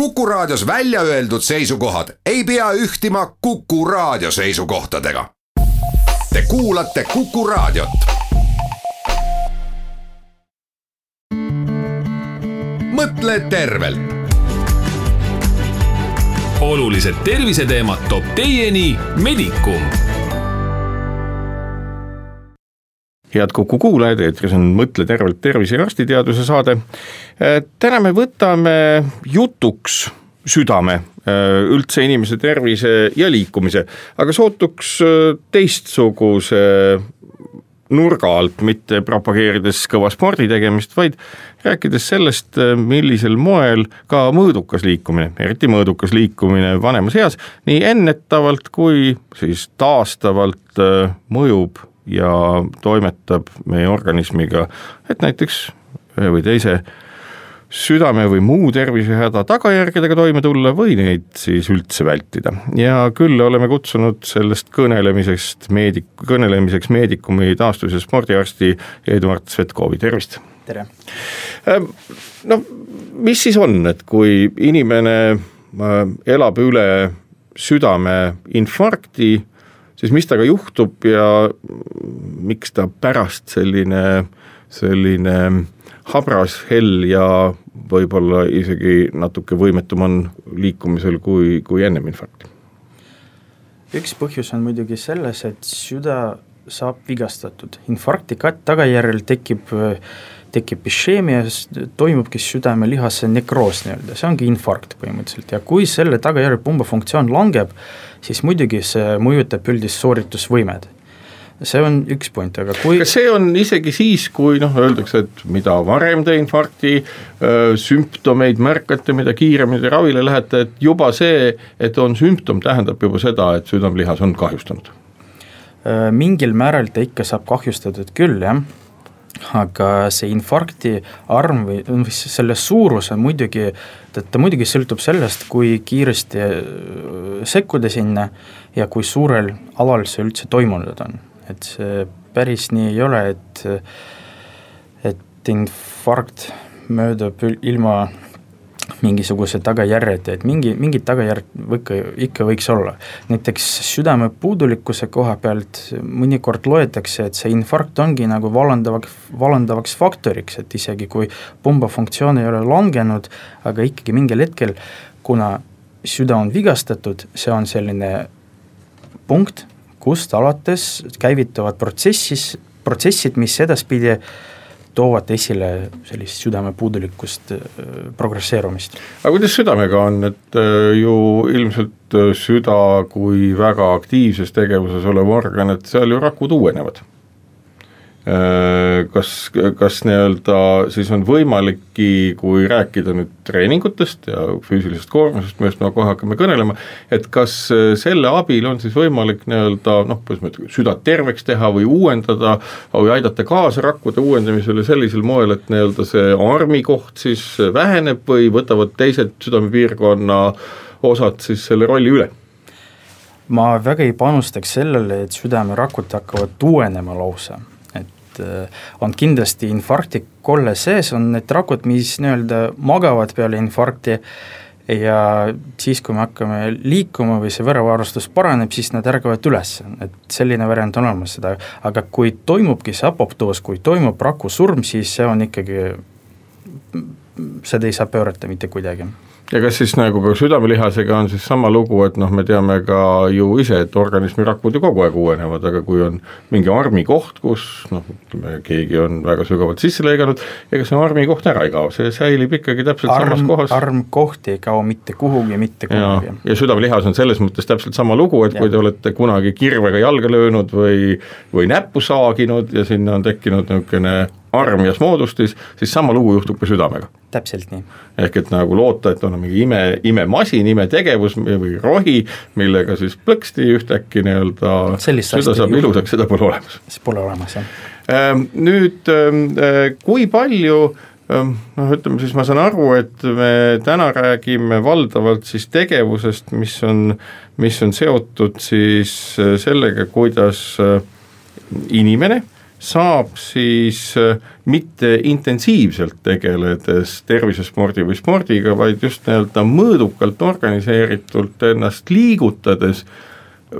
Kuku Raadios välja öeldud seisukohad ei pea ühtima Kuku Raadio seisukohtadega. Te kuulate Kuku Raadiot. mõtle tervelt. olulised terviseteemad toob teieni Medicum head Kuku kuulajad, eetris on Mõtle tervelt tervise ja arstiteaduse saade. täna me võtame jutuks südame, üldse inimese tervise ja liikumise, aga sootuks teistsuguse nurga alt, mitte propageerides kõva spordi tegemist, vaid rääkides sellest, millisel moel ka mõõdukas liikumine, eriti mõõdukas liikumine vanemas eas, nii ennetavalt kui siis taastavalt mõjub ja toimetab meie organismiga, et näiteks ühe või teise südame või muu tervisehäda tagajärgedega toime tulla või neid siis üldse vältida. ja küll oleme kutsunud sellest kõnelemisest meedik-, kõnelemiseks Meedikumi taastus- ja spordiarsti Eduard Svetkovi, tervist! tere! No mis siis on, et kui inimene äh, elab üle südameinfarkti, siis mis temaga juhtub ja miks ta pärast selline, selline habras, hell ja võib-olla isegi natuke võimetum on liikumisel kui, kui ennem infarkti? üks põhjus on muidugi selles, et süda saab vigastatud, infarkti tagajärjel tekib tekib išeemia, toimubki südamelihase nekroos nii-öelda, see ongi infarkt põhimõtteliselt. Ja kui selle tagajärjel pumbafunktsioon langeb, siis muidugi see mõjutab üldist sooritusvõimet see on üks point, aga kui kas see on isegi siis, kui noh, öeldakse, et mida varem te infarkti sümptomeid märkate, mida kiiremini ravile lähete, et juba see, et on sümptom, tähendab juba seda, et südamelihas on kahjustunud? mingil määral ta ikka saab kahjustatud küll, jah aga see infarkti arv või, või selle suurus on muidugi, ta, ta muidugi sõltub sellest, kui kiiresti sekkuda sinna ja kui suurel alal see üldse toimunud on. Et see päris nii ei ole, et, et infarkt möödub ilma mingisuguse tagajärjeta, et mingi, mingid tagajärjed ikka, ikka võiks olla. näiteks südame puudulikkuse koha pealt mõnikord loetakse, et see infarkt ongi nagu vallandavaks, vallandavaks faktoriks, et isegi kui pumbafunktsioon ei ole langenud, aga ikkagi mingil hetkel, kuna süda on vigastatud, see on selline punkt, kust alates käivituvad protsessis, protsessid, mis edaspidi toovad esile sellist südamepuudulikkust äh, progresseerumist. aga kuidas südamega on, et äh, ju ilmselt äh, süda kui väga aktiivses tegevuses olev organ, et seal ju rakud uuenevad kas, kas nii-öelda siis on võimalikki, kui rääkida nüüd treeningutest ja füüsilisest koormusest, millest me kohe hakkame kõnelema, et kas äh, selle abil on siis võimalik nii-öelda noh, kuidas ma ütlen, süda terveks teha või uuendada või aidata kaasa rakkude uuendamisele sellisel moel, et nii-öelda see armi koht siis väheneb või võtavad teised südamepiirkonna osad siis selle rolli üle? ma väga ei panustaks sellele, et südamerakud hakkavad uuenema lausa et äh, on kindlasti infarktikolle sees, on need rakud, mis nii-öelda magavad peale infarkti ja siis, kui me hakkame liikuma või see verevarustus paraneb, siis nad ärkavad üles, et selline variant on olemas seda, aga kui toimubki see apoptoos, kui toimub rakusurm, siis see on ikkagi, seda ei saa pöörata mitte kuidagi ja kas siis nagu ka südamelihasega on siis sama lugu, et noh, me teame ka ju ise, et organismi rakud ju kogu aeg uuenevad, aga kui on mingi armikoht, kus noh, ütleme keegi on väga sügavalt sisse lõiganud, ega see armikoht ära ei kao, see säilib ikkagi täpselt arm, samas kohas. armkoht ei kao mitte kuhugi, mitte kuhugi. ja südamelihas on selles mõttes täpselt sama lugu, et ja. kui te olete kunagi kirvega jalga löönud või, või näppu saaginud ja sinna on tekkinud niisugune armias moodustis, siis sama lugu juhtub ka südamega. täpselt nii. ehk et nagu loota, et on mingi ime, imemasin, imetegevus või rohi, millega siis plõksti ühtäkki nii-öelda süda saab ilusaks, seda pole olemas. see pole olemas, jah. Ähm, nüüd ähm, äh, kui palju ähm, noh, ütleme siis ma saan aru, et me täna räägime valdavalt siis tegevusest, mis on, mis on seotud siis äh, sellega, kuidas äh, inimene saab siis äh, mitte intensiivselt tegeledes tervisespordi või spordiga, vaid just nii-öelda mõõdukalt organiseeritult ennast liigutades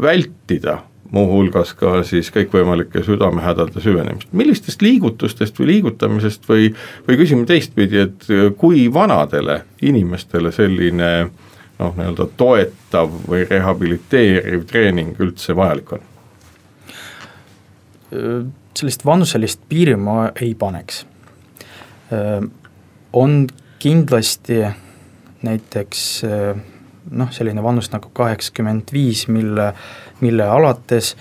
vältida muuhulgas ka siis kõikvõimalike südamehädade süvenemist. millistest liigutustest või liigutamisest või, või küsime teistpidi, et kui vanadele inimestele selline noh, nii-öelda toetav või rehabiliteeriv treening üldse vajalik on? Sellist vanuselist piiri ma ei paneks. on kindlasti näiteks noh, selline vanus nagu kaheksakümmend viis, mille, mille alates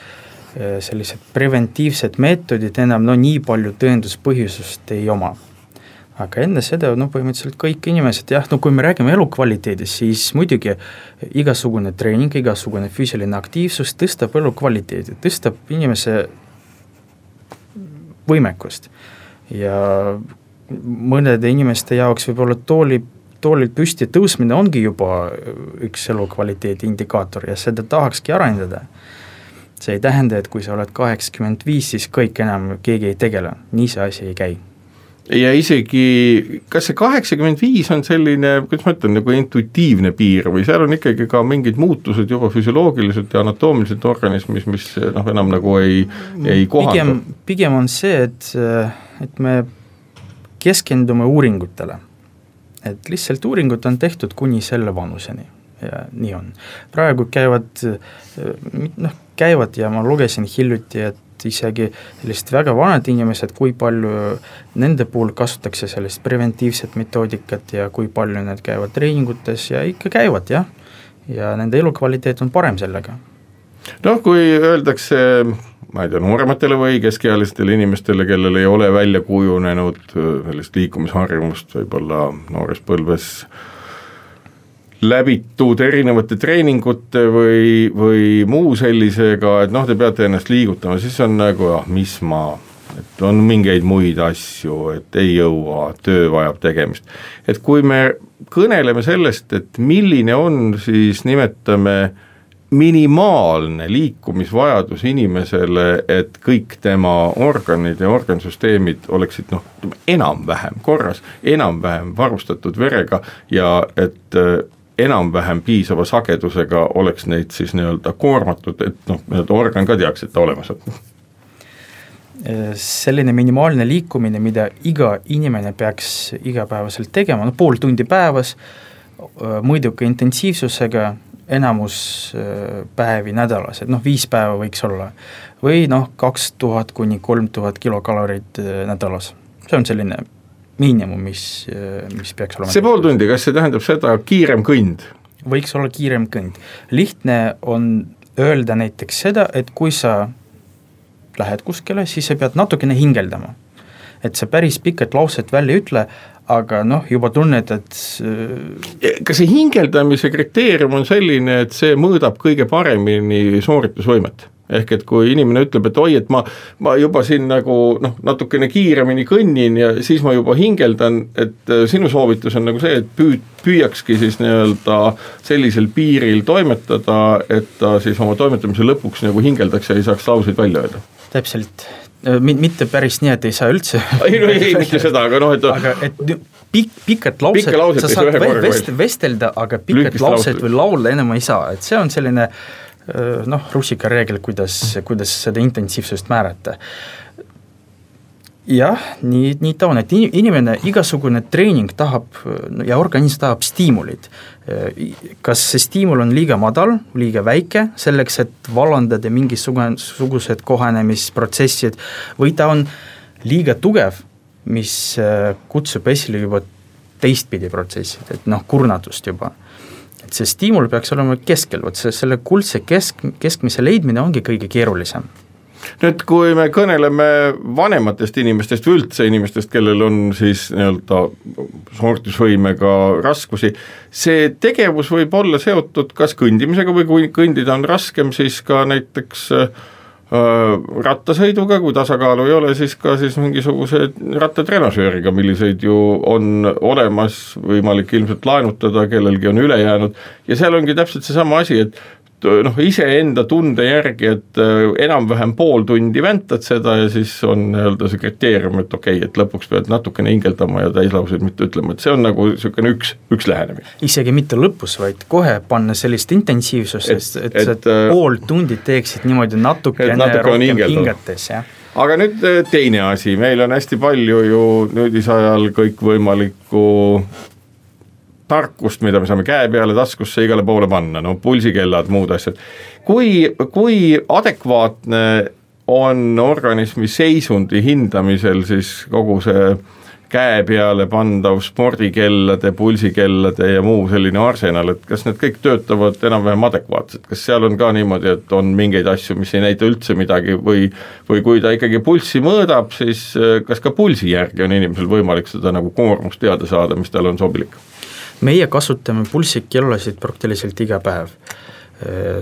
sellised preventiivsed meetodid enam no nii palju tõenduspõhisust ei oma. aga enne seda no põhimõtteliselt kõik inimesed jah, no kui me räägime elukvaliteedist, siis muidugi igasugune treening, igasugune füüsiline aktiivsus tõstab elukvaliteedi, tõstab inimese võimekust. ja mõnede inimeste jaoks võib-olla tooli, toolilt püsti tõusmine ongi juba üks elukvaliteedi indikaator ja seda tahakski arendada. see ei tähenda, et kui sa oled kaheksakümmend viis, siis kõik enam, keegi ei tegele, nii see asi ei käi ja isegi, kas see kaheksakümmend viis on selline, kuidas ma ütlen, nagu intuitiivne piir või seal on ikkagi ka mingid muutused juba füsioloogiliselt ja anatoomiliselt organismis, mis noh, enam nagu ei, ei kohanda? pigem, pigem on see, et, et me keskendume uuringutele. et lihtsalt uuringud on tehtud kuni selle vanuseni ja nii on. praegu käivad noh, käivad ja ma lugesin hiljuti, et et isegi sellised väga vanad inimesed, kui palju nende puhul kasutatakse sellist preventiivset metoodikat ja kui palju need käivad treeningutes ja ikka käivad jah, ja nende elukvaliteet on parem sellega. noh, kui öeldakse ma ei tea, noorematele või keskealistele inimestele, kellel ei ole välja kujunenud sellist liikumisharjumust võib-olla noores põlves äh, läbitud erinevate treeningute või, või muu sellisega, et noh, te peate ennast liigutama, siis on nagu ah, mis ma, et on mingeid muid asju, et ei jõua, töö vajab tegemist. et kui me kõneleme sellest, et milline on siis nimetame minimaalne liikumisvajadus inimesele, et kõik tema organid ja organsüsteemid oleksid noh, enam-vähem korras, enam-vähem varustatud verega ja et enam-vähem piisava sagedusega oleks neid siis nii-öelda koormatud, et noh, nii-öelda organ ka teaks, et ta olemas on selline minimaalne liikumine, mida iga inimene peaks igapäevaselt tegema, no pool tundi päevas, mõõduka intensiivsusega, enamus päevi nädalas, et noh, viis päeva võiks olla. või noh, kaks tuhat kuni kolm tuhat kilokalorit nädalas, see on selline miinimum, mis, mis peaks olema. see pool tundi, kas see tähendab seda kiirem kõnd? võiks olla kiirem kõnd, lihtne on öelda näiteks seda, et kui sa lähed kuskile, siis sa pead natukene hingeldama. et sa päris pikat lauset välja ei ütle, aga noh, juba tunned, et kas see hingeldamise kriteerium on selline, et see mõõdab kõige paremini sooritusvõimet? Ehk et kui inimene ütleb, et oi, et ma, ma juba siin nagu noh, natukene kiiremini kõnnin ja siis ma juba hingeldan, et äh, sinu soovitus on nagu see, et püü-, püüakski siis nii-öelda sellisel piiril toimetada, et ta siis oma toimetamise lõpuks nagu hingeldaks ja ei saaks lauseid välja öelda. täpselt, äh, mitte päris nii, et ei saa üldse ei no ei, mitte seda, aga noh, et aga et pikk, pikat lauset, sa saad vest, vestelda, aga pikat lauset. või laulda enam ei saa, et see on selline äh, noh, rusikareegel, kuidas, kuidas seda intensiivsust määrata. jah, nii, nii ta on, et inimene, igasugune treening tahab ja organism tahab stiimulit. kas see stiimul on liiga madal, liiga väike, selleks et vallandada mingisugused kohanemisprotsessid või ta on liiga tugev, mis kutsub esile juba teistpidi protsessid, et noh, kurnatust juba et see stiimul peaks olema keskel, vot see, selle kuldse kesk, keskmise leidmine ongi kõige keerulisem. Nüüd, kui me kõneleme vanematest inimestest või üldse inimestest, kellel on siis nii-öelda sooritusvõimega raskusi, see tegevus võib olla seotud kas kõndimisega või kui kõndida on raskem, siis ka näiteks äh, rattasõiduga, kui tasakaalu ei ole, siis ka siis mingisuguse rattatrenažööriga, milliseid ju on olemas, võimalik ilmselt laenutada, kellelgi on üle jäänud. Ja seal ongi täpselt seesama asi, et noh, iseenda tunde järgi, et äh, enam-vähem pool tundi väntad seda ja siis on nii-öelda see kriteerium, et okei okay,, et lõpuks pead natukene hingeldama ja täislauseid mitte ütlema, et see on nagu niisugune üks, üks lähenemine. isegi mitte lõpus, vaid kohe panna sellist intensiivsust, et, et, et, et äh, pool tundi teeksid niimoodi natukene natuke rohkem hingates, jah. Aga nüüd äh, teine asi, meil on hästi palju ju nüüdisajal kõikvõimalikku tarkust, mida me saame käe peale, taskusse, igale poole panna, no pulsikellad, muud asjad. kui, kui adekvaatne on organismi seisundi hindamisel siis kogu see käe peale pandav spordikellade, pulsikellade ja muu selline arsenal, et kas need kõik töötavad enam-vähem adekvaatselt, kas seal on ka niimoodi, et on mingeid asju, mis ei näita üldse midagi või või kui ta ikkagi pulssi mõõdab, siis kas ka pulsi järgi on inimesel võimalik seda nagu koormust teada saada, mis talle on sobilik? Meie kasutame pulssikellasid praktiliselt iga päev.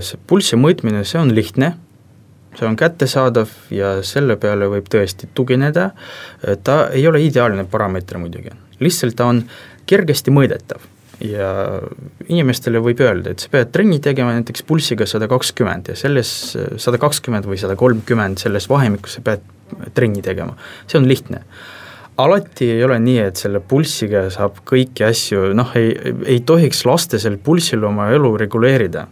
see pulssi mõõtmine, see on lihtne, see on kättesaadav ja selle peale võib tõesti tugineda, ta ei ole ideaalne parameeter muidugi, lihtsalt ta on kergesti mõõdetav ja inimestele võib öelda, et sa pead trenni tegema näiteks pulssiga sada kakskümmend ja selles sada kakskümmend või sada kolmkümmend, selles vahemikus sa pead trenni tegema, see on lihtne alati ei ole nii, et selle pulssiga saab kõiki asju, noh, ei, ei tohiks lastel pulssil oma elu reguleerida.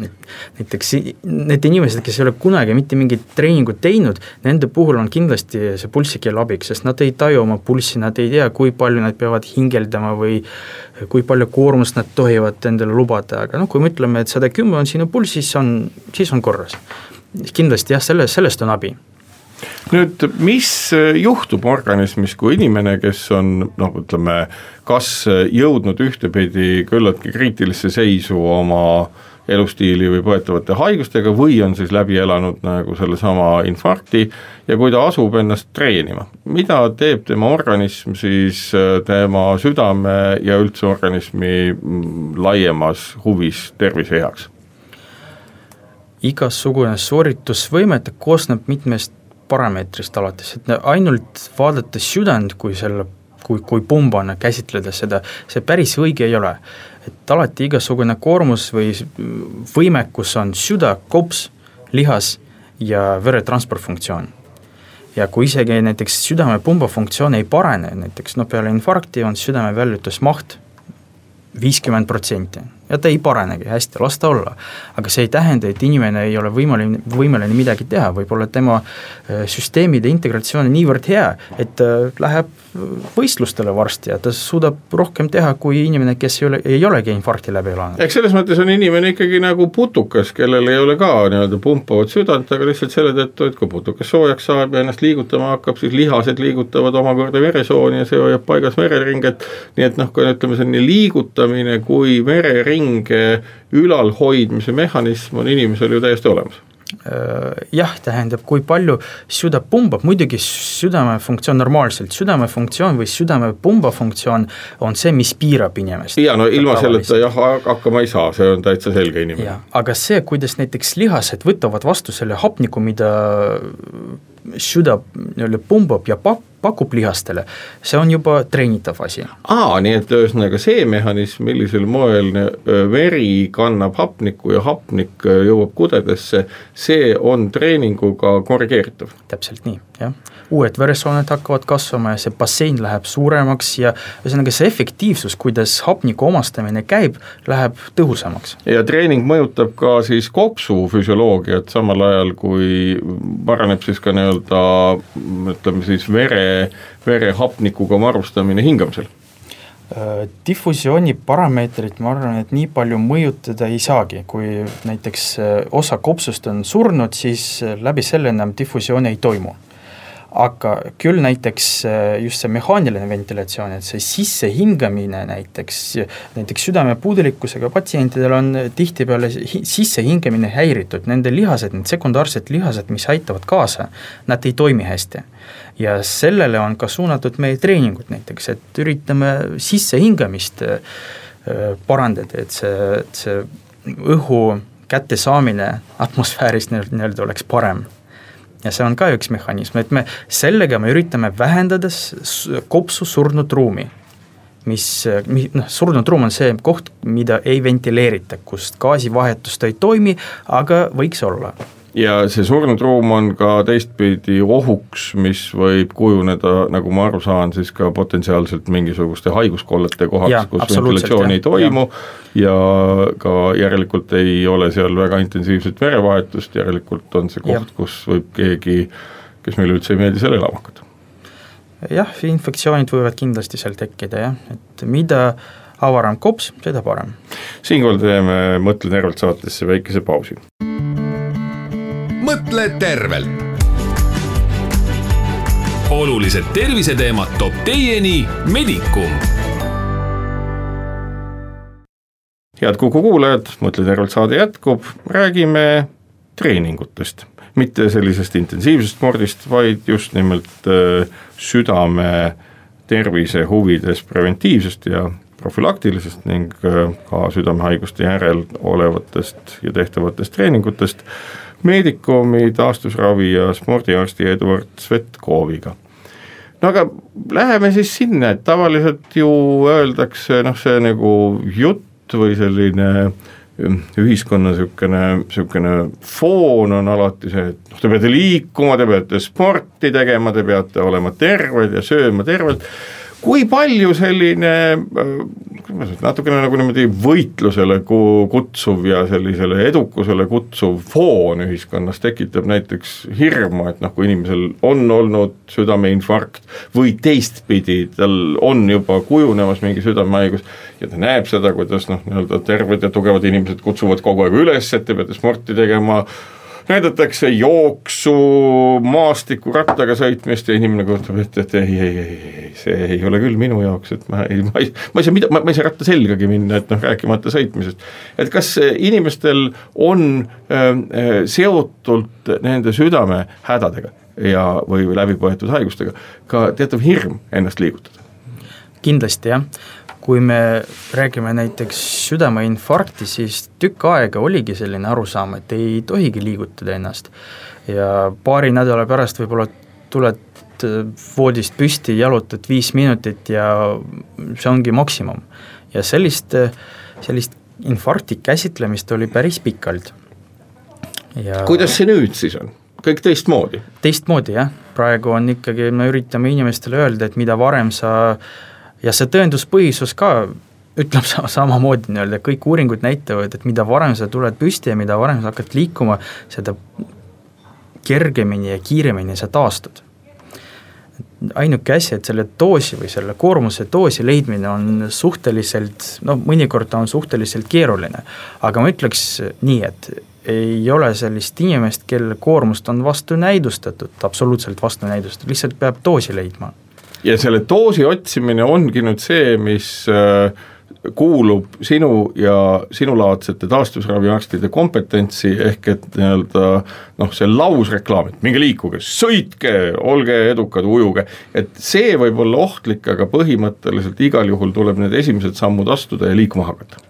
näiteks need inimesed, kes ei ole kunagi mitte mingit treeningut teinud, nende puhul on kindlasti see pulssikell abiks, sest nad ei taju oma pulssi, nad ei tea, kui palju nad peavad hingeldama või kui palju koormust nad tohivad endale lubada, aga noh, kui me ütleme, et sada kümme on sinu pulss, siis on, siis on korras. kindlasti jah, selle, sellest on abi nüüd, mis äh, juhtub organismis, kui inimene, kes on noh, ütleme kas jõudnud ühtepidi küllaltki kriitilisse seisu oma elustiili või põetavate haigustega või on siis läbi elanud nagu sellesama infarkti ja kui ta asub ennast treenima, mida teeb tema organism siis äh, tema südame ja üldse organismi mm, laiemas huvis tervise heaks? igasugune sooritusvõime, ta koosneb mitmest parameetrist alates, et ainult vaadates südant kui selle, kui, kui pumbana käsitleda seda, see päris õige ei ole. et alati igasugune koormus või võimekus on süda, kops, lihas ja veretransportfunktsioon ja kui isegi näiteks südamepumba funktsioon ei parene, näiteks noh, peale infarkti on südame väljutusmaht viiskümmend protsenti ja ta ei parenegi, hästi, las ta olla. aga see ei tähenda, et inimene ei ole võimeline, võimeline midagi teha, võib-olla tema äh, süsteemide integratsioon on niivõrd hea, et äh, läheb võistlustele varsti ja ta suudab rohkem teha kui inimene, kes ei ole, ei olegi infarkti läbi elanud. eks selles mõttes on inimene ikkagi nagu putukas, kellel ei ole ka nii-öelda pumpavat südant, aga lihtsalt selle tõttu, et kui putukas soojaks saab ja ennast liigutama hakkab, siis lihased liigutavad omakorda veresooni ja see hoiab paigas vereringet, nii et noh, kui ütleme, selline liigutamine kui vereringe ülalhoidmise mehhanism on inimesel ju täiesti olemas Äh, jah, tähendab, kui palju süda pumbab, muidugi südame funktsioon normaalselt, südame funktsioon või südamepumba funktsioon on see, mis piirab inimest. ja no ilma selleta jah, hakkama ei saa, see on täitsa selge inimene. aga see, kuidas näiteks lihased võtavad vastu selle hapniku, mida süda nii-öelda pumbab ja pak-, pakub lihastele, see on juba treenitav asi. aa, nii et ühesõnaga see mehhanism, millisel moel veri kannab hapnikku ja hapnik jõuab kudedesse, see on treeninguga korrigeeritav. täpselt nii, jah. uued veresooned hakkavad kasvama ja see bassein läheb suuremaks ja ühesõnaga see efektiivsus, kuidas hapniku omastamine käib, läheb tõhusamaks. ja treening mõjutab ka siis kopsu füsioloogiat, samal ajal kui paraneb siis ka nii-öelda ütleme siis vere vere hapnikuga varustamine hingamisel? Äh, difusiooni parameetrit ma arvan, et nii palju mõjutada ei saagi, kui näiteks äh, osa kopsust on surnud, siis äh, läbi selle enam difusiooni ei toimu aga küll näiteks just see mehaaniline ventilatsioon, et see sissehingamine näiteks, näiteks südamepuudulikkusega patsientidel on tihtipeale sissehingamine häiritud, nende lihased, need sekundaarsed lihased, mis aitavad kaasa, nad ei toimi hästi. Ja sellele on ka suunatud meie treeningud näiteks, et üritame sissehingamist äh, parandada, et see, et see õhu kättesaamine atmosfäärist nii-öelda oleks parem ja see on ka üks mehhanism, et me sellega me üritame vähendada kopsu surnud ruumi. mis, mi-, noh, surnud ruum on see koht, mida ei ventileerita, kust gaasivahetust ei toimi, aga võiks olla ja see surnud ruum on ka teistpidi ohuks, mis võib kujuneda, nagu ma aru saan, siis ka potentsiaalselt mingisuguste haiguskollete kohaks, kus ventilatsiooni ei toimu ja. ja ka järelikult ei ole seal väga intensiivset verevahetust, järelikult on see koht, kus võib keegi, kes meile üldse ei meeldi, seal elama hakata jah, infektsioonid võivad kindlasti seal tekkida jah, et mida avaram kops, seda parem. siinkohal teeme Mõtle tervelt saatesse väikese pausi. Mõtle tervelt. olulised terviseteemad toob teieni Medicum. head Kuku kuulajad, Mõtle tervelt saade jätkub, räägime treeningutest mitte sellisest intensiivsest spordist, vaid just nimelt äh, südame tervise huvides preventiivsest ja profülaktilisest ning äh, ka südamehaiguste järel olevatest ja tehtavatest treeningutest Medicumi taastusravi ja spordiarsti Eduard Svetkooviga. no aga läheme siis sinna, et tavaliselt ju öeldakse noh, see nagu jutt või selline äh, ühiskonna niisugune, niisugune foon on alati see, et noh, te peate liikuma, te peate sporti tegema, te peate olema terved ja sööma tervelt kui palju selline natukene nagu niimoodi võitlusele kutsuv ja sellisele edukusele kutsuv foon ühiskonnas tekitab näiteks hirmu, et noh, kui inimesel on olnud südameinfarkt või teistpidi, tal on juba kujunemas mingi südamehaigus ja ta näeb seda, kuidas noh, nii-öelda terved ja tugevad inimesed kutsuvad kogu aeg üles, et te peate sporti tegema näidatakse jooksu, maastikurattaga sõitmist ja inimene kujutab ette, et ei, ei, ei, ei, see ei ole küll minu jaoks, et ma ei, ma ei, ma ei saa mida, ma ei saa ratta selgagi minna, et noh, rääkimata sõitmisest. et kas inimestel on äh, seotult nende südamehädadega ja, või läbipõetud haigustega ka teatav hirm ennast liigutada? kindlasti jah kui me räägime näiteks südameinfarkti, siis tükk aega oligi selline arusaam, et ei tohigi liigutada ennast. ja paari nädala pärast võib-olla tuled voodist püsti, jalutad viis minutit ja see ongi maksimum. ja sellist, sellist infarkti käsitlemist oli päris pikalt. ja kuidas see nüüd siis on? kõik teistmoodi? teistmoodi jah, praegu on ikkagi, me üritame inimestele öelda, et mida varem sa äh, ja see tõenduspõhisus ka ütleb sa samamoodi nii-öelda, kõik uuringud näitavad, et mida varem sa tuled püsti ja mida varem sa hakkad liikuma, seda kergemini ja kiiremini sa taastud. ainuke asi, et selle doosi või selle koormuse doosi leidmine on suhteliselt, noh mõnikord ta on suhteliselt keeruline, aga ma ütleks nii, et ei ole sellist inimest, kelle koormust on vastunäidustatud, absoluutselt vastunäidustatud, lihtsalt peab doosi leidma ja selle doosi otsimine ongi nüüd see, mis äh, kuulub sinu ja sinulaadsete taastusraviarstide kompetentsi, ehk et nii-öelda noh, see lausreklaam, et minge liikuge, sõitke, olge edukad, ujuge, et see võib olla ohtlik, aga põhimõtteliselt igal juhul tuleb need esimesed sammud astuda ja liikuma hakata.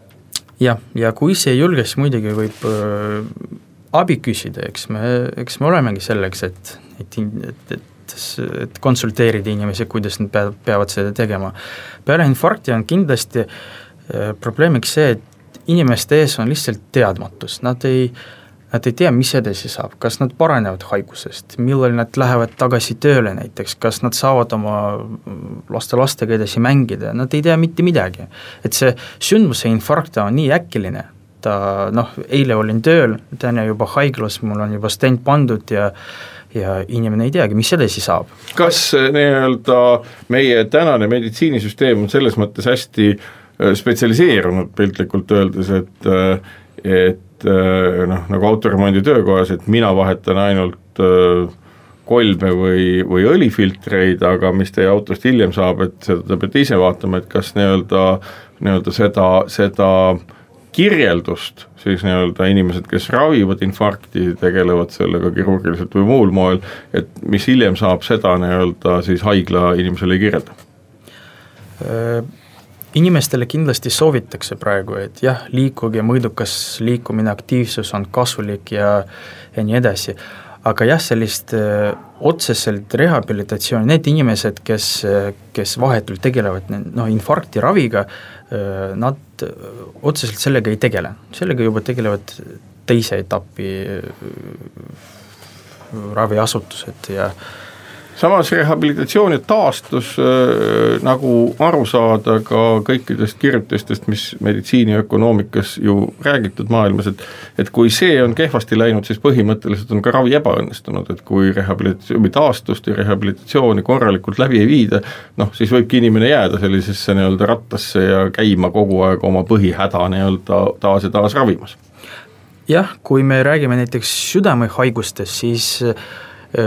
jah, ja kui see ei julge, siis muidugi võib äh, abi küsida, eks me, eks me olemegi selleks, et, et, et, et et konsulteerida inimesi, kuidas nad pea-, peavad seda tegema. peale infarkti on kindlasti äh, probleemiks see, et inimeste ees on lihtsalt teadmatus, nad ei Nad ei tea, mis edasi saab, kas nad paranevad haigusest, millal nad lähevad tagasi tööle näiteks, kas nad saavad oma laste-lastega edasi mängida, nad ei tea mitte midagi. et see sündmuse infarkt on nii äkiline, ta noh, eile olin tööl, täna juba haiglas, mul on juba stent pandud ja ja inimene ei teagi, mis edasi saab. kas äh, nii-öelda meie tänane meditsiinisüsteem on selles mõttes hästi äh, spetsialiseerunud piltlikult öeldes, et äh, et noh, nagu autoremondi töökojas, et mina vahetan ainult kolme või, või õlifiltreid, aga mis teie autost hiljem saab, et seda te peate ise vaatama, et kas nii-öelda, nii-öelda seda, seda äh, kirjeldust, siis nii-öelda inimesed, kes ravivad infarkti, tegelevad sellega kirurgiliselt või muul moel, et mis hiljem saab, seda nii-öelda siis haigla inimesele ei kirjelda? Äh, inimestele kindlasti soovitakse praegu, et jah, liikuge, mõõdukas liikumine, aktiivsus on kasulik ja, ja nii edasi, aga jah, sellist öö, otseselt rehabilitatsiooni, need inimesed, kes, kes vahetult tegelevad noh, infarktiraviga, nad otseselt sellega ei tegele, sellega juba tegelevad teise etapi raviasutused ja äh, samas rehabilitatsioon ja taastus äh,, nagu aru saada ka kõikidest kirjutistest, mis meditsiiniökonoomikas ju räägitud maailmas, et et kui see on kehvasti läinud, siis põhimõtteliselt on ka ravi ebaõnnestunud, et kui rehabilitatsiooni, taastust ja rehabilitatsiooni korralikult läbi ei viida, noh, siis võibki inimene jääda sellisesse nii-öelda rattasse ja käima kogu aeg oma põhihäda nii-öelda taas ja taas ravimas. jah, kui me räägime näiteks südamehaigustest, siis äh,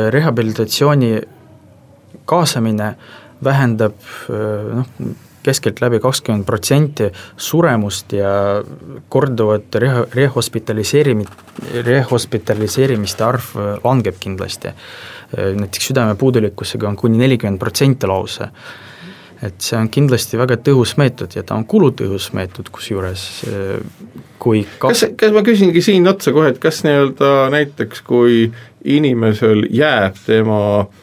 rehabilitatsiooni kaasamine vähendab noh, keskeltläbi kakskümmend protsenti suremust ja korduvat reha-, rehospitaliseerimi-, rehospitaliseerimiste arv langeb kindlasti. näiteks südamepuudulikkusega on kuni nelikümmend protsenti lausa. et see on kindlasti väga tõhus meetod ja ta on kulutõhus meetod, kusjuures kui kaks... kas, kas ma küsingi siin otsa kohe, et kas nii-öelda näiteks, kui inimesel jääb tema Äh,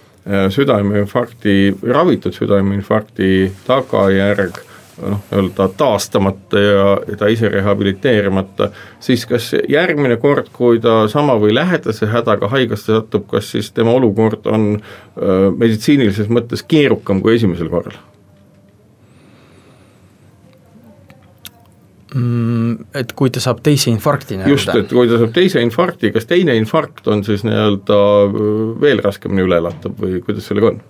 südameinfarkti, ravitud südameinfarkti tagajärg noh, nii-öelda taastamata ja ta ise rehabiliteerimata, siis kas järgmine kord, kui ta sama või lähedase hädaga haiglasse satub, kas siis tema olukord on äh, meditsiinilises mõttes keerukam kui esimesel korral? Et kui ta saab teise infarkti nii-öelda. just, et kui ta saab teise infarkti, kas teine infarkt on siis nii-öelda veel raskemini üle elatav või kuidas sellega on?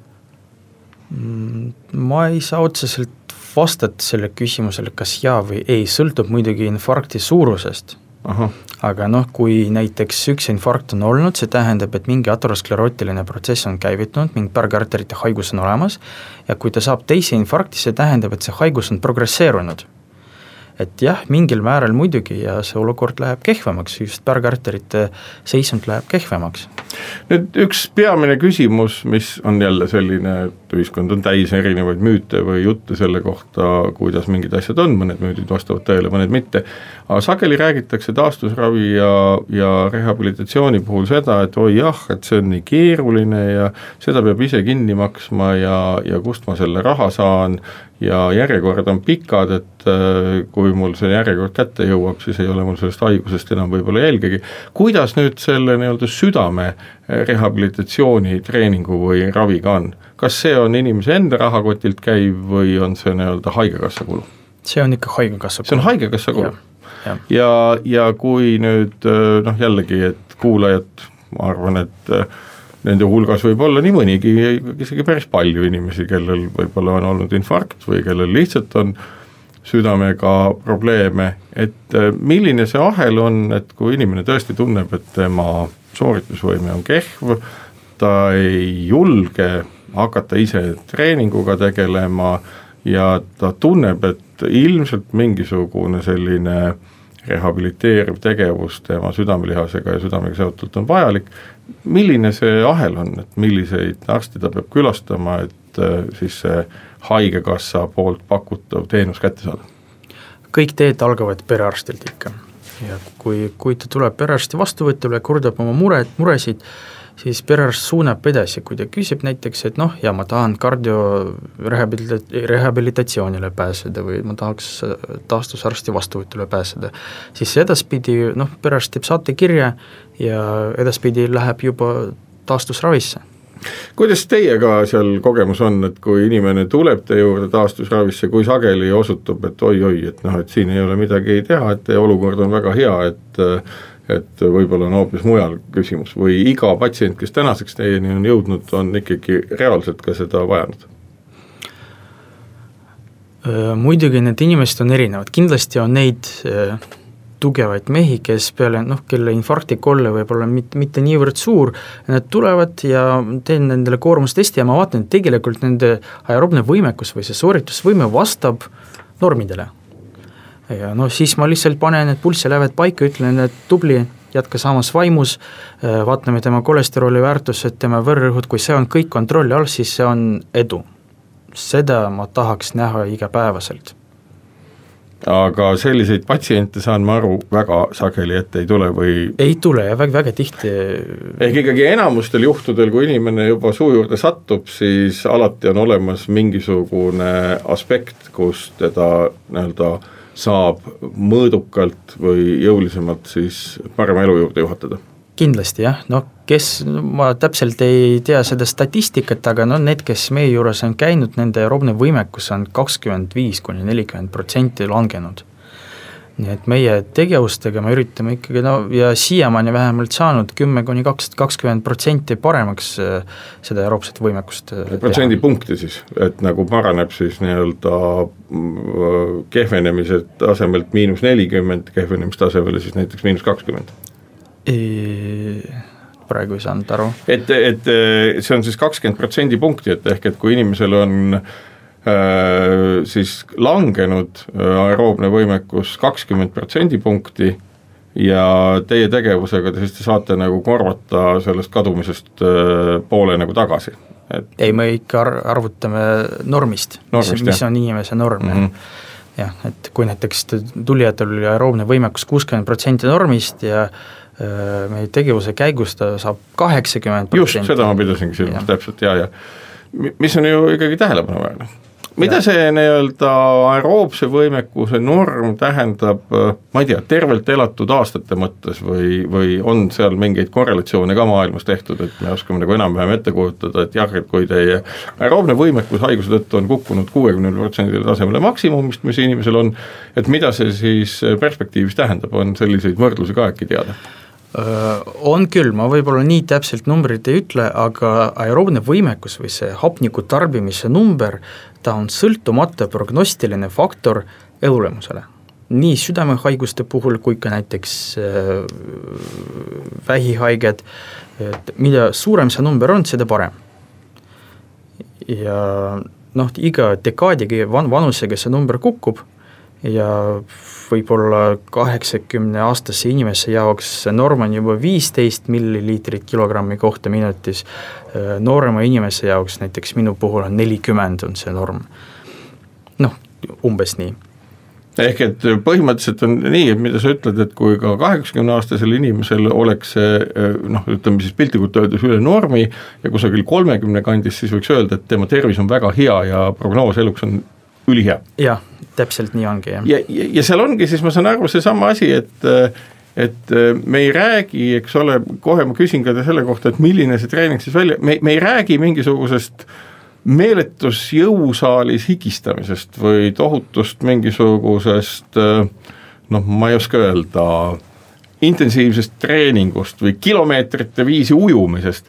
Mm, ma ei saa otseselt vastata sellele küsimusele, kas jaa või ei, sõltub muidugi infarkti suurusest. aga noh, kui näiteks üks infarkt on olnud, see tähendab, et mingi aterosklerootiline protsess on käivitunud, mingi pärgarterite haigus on olemas ja kui ta saab teise infarkti, see tähendab, et see haigus on progresseerunud et jah, mingil määral muidugi ja see olukord läheb kehvemaks, just pärgarterite seisund läheb kehvemaks. Nüüd üks peamine küsimus, mis on jälle selline, et ühiskond on täis erinevaid müüte või jutte selle kohta, kuidas mingid asjad on, mõned müüdid vastavad tõele, mõned mitte, aga sageli räägitakse taastusravi ja, ja rehabilitatsiooni puhul seda, et oi jah, et see on nii keeruline ja seda peab ise kinni maksma ja, ja kust ma selle raha saan ja järjekorrad on pikad, et äh, kui mul see järjekord kätte jõuab, siis ei ole mul sellest haigusest enam võib-olla jälgegi. kuidas nüüd selle nii-öelda südame rehabilitatsiooni treeningu või raviga on, kas see on inimese enda rahakotilt käiv või on see nii-öelda Haigekassa kulu? see on ikka Haigekassa kulu. see on Haigekassa kulu? ja, ja, ja kui nüüd äh, noh, jällegi, et kuulajad, ma arvan, et äh, nende hulgas võib olla nii mõnigi, isegi päris palju inimesi, kellel võib-olla on olnud infarkt või kellel lihtsalt on südamega probleeme, et äh, milline see ahel on, et kui inimene tõesti tunneb, et tema sooritusvõime on kehv, ta ei julge hakata ise treeninguga tegelema ja ta tunneb, et ilmselt mingisugune selline rehabiliteeriv tegevus tema südamelihasega ja südamega seotult on vajalik, milline see ahel on, et milliseid arste ta peab külastama, et äh, siis see Haigekassa poolt pakutav teenus kätte saada? kõik teed algavad perearstilt ikka ja kui, kui ta tuleb perearsti vastuvõtule, kurdab oma mured, muresid, siis perearst suunab edasi, kui ta küsib näiteks, et noh, ja ma tahan kardio rehabilita-, rehabilitatsioonile pääseda või ma tahaks taastusarsti vastuvõtule pääseda, siis edaspidi noh, perearst teeb saatekirja ja edaspidi läheb juba taastusravisse kuidas teiega seal kogemus on, et kui inimene tuleb teie juurde taastusravisse, kui sageli osutub, et oi-oi, et noh, et siin ei ole midagi teha, et teie olukord on väga hea, et et võib-olla on hoopis mujal küsimus või iga patsient, kes tänaseks teieni on jõudnud, on ikkagi reaalselt ka seda vajanud? muidugi need inimesed on erinevad, kindlasti on neid tugevaid mehi, kes peale noh, kelle infarktikolle võib olla mitte, mitte niivõrd suur, nad tulevad ja teen nendele koormustesti ja ma vaatan, et tegelikult nende aeroobne võimekus või see sooritusvõime vastab normidele ja noh, siis ma lihtsalt panen need pulssiläved paika, ütlen, et tubli, jätka samas vaimus, äh, vaatame tema kolesterooli väärtused, tema vererõhud, kui see on kõik kontrolli all, siis see on edu. seda ma tahaks näha igapäevaselt. Aga selliseid patsiente, saan ma aru, väga sageli ette ei tule või ei tule ja väga, väga tihti ehk ikkagi enamustel juhtudel, kui inimene juba suu juurde satub, siis alati on olemas mingisugune aspekt, kus teda nii-öelda saab mõõdukalt või jõulisemalt siis parema elu juurde juhatada kindlasti jah, noh kes, ma täpselt ei tea seda statistikat, aga no need, kes meie juures on käinud, nende aeroobne võimekus on kakskümmend viis kuni nelikümmend protsenti langenud. nii et meie tegevustega me üritame ikkagi no ja siiamaani vähemalt saanud kümme kuni kaks, kakskümmend protsenti paremaks äh, seda aeroobset võimekust äh, protsendipunkti siis, et nagu paraneb siis nii-öelda mm, kehvenemise tasemelt miinus nelikümmend, kehvenemise tasemele siis näiteks miinus kakskümmend praegu ei saanud aru. et, et see on siis kakskümmend protsendipunkti, et ehk et kui inimesel on äh, siis langenud äh, aeroobne võimekus kakskümmend protsendipunkti ja teie tegevusega te siis te saate nagu korvata sellest kadumisest äh, poole nagu tagasi et ei, me ikka ar-, arvutame normist, normist, mis, mis on inimese norm mm, -hmm. jah, et kui näiteks tulijatel oli aeroobne võimekus kuuskümmend protsenti normist ja Äh, meie tegevuse käigus ta saab kaheksakümmend just, seda ma pidasingi silmas täpselt ja, ja mis on ju ikkagi tähelepanuväärne. mida ja. see nii-öelda aeroobse võimekuse norm tähendab, äh, ma ei tea, tervelt elatud aastate mõttes või, või on seal mingeid korrelatsioone ka maailmas tehtud, et me oskame nagu enam-vähem ette kujutada, et jah, et kui teie aeroobne võimekus haiguse tõttu on kukkunud kuuekümnele protsendile tasemele maksimumist, mis inimesel on, et mida see siis perspektiivis tähendab, on selliseid võrdlusi ka äkki teada? On küll, ma võib-olla nii täpselt numbrit ei ütle, aga aeroobne võimekus või see hapniku tarbimise number, ta on sõltumata prognostiline faktor elulemusele. nii südamehaiguste puhul kui ka näiteks äh, vähihaiged, et mida suurem see number on, seda parem. ja noh, iga dekaadiga van-, vanusega see number kukub ja võib-olla kaheksakümneaastase inimese jaoks. Norm on juba viisteist milliliitrit kilogrammi kohta minutis, noorema inimese jaoks, näiteks minu puhul on nelikümmend on see norm. noh, umbes nii. Ehk et põhimõtteliselt on nii, et mida sa ütled, et kui ka kaheksakümneaastasel inimesel oleks see noh, ütleme siis piltlikult öeldes üle normi ja kusagil kolmekümne kandis, siis võiks öelda, et tema tervis on väga hea ja prognoos eluks on ülihea. jah, täpselt nii ongi, jah. ja, ja, ja seal ongi siis, ma saan aru, seesama asi, et et me ei räägi, eks ole, kohe ma küsin ka selle kohta, et milline see treening siis välja, me, me ei räägi mingisugusest meeletus jõusaalis higistamisest või tohutust mingisugusest noh, ma ei oska öelda, intensiivsest treeningust või kilomeetrite viisi ujumisest